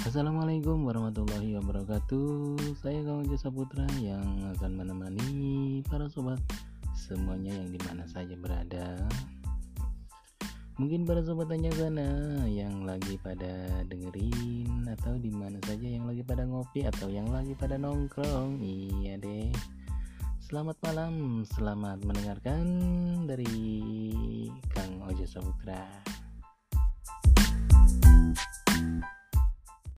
Assalamualaikum warahmatullahi wabarakatuh. Saya Kang Jasa Putra yang akan menemani para sobat semuanya yang di mana saja berada. Mungkin para sobat tanya sana yang lagi pada dengerin Atau di mana saja yang lagi pada ngopi atau yang lagi pada nongkrong. Iya deh. Selamat malam, selamat mendengarkan dari Kang Ojo Saputra.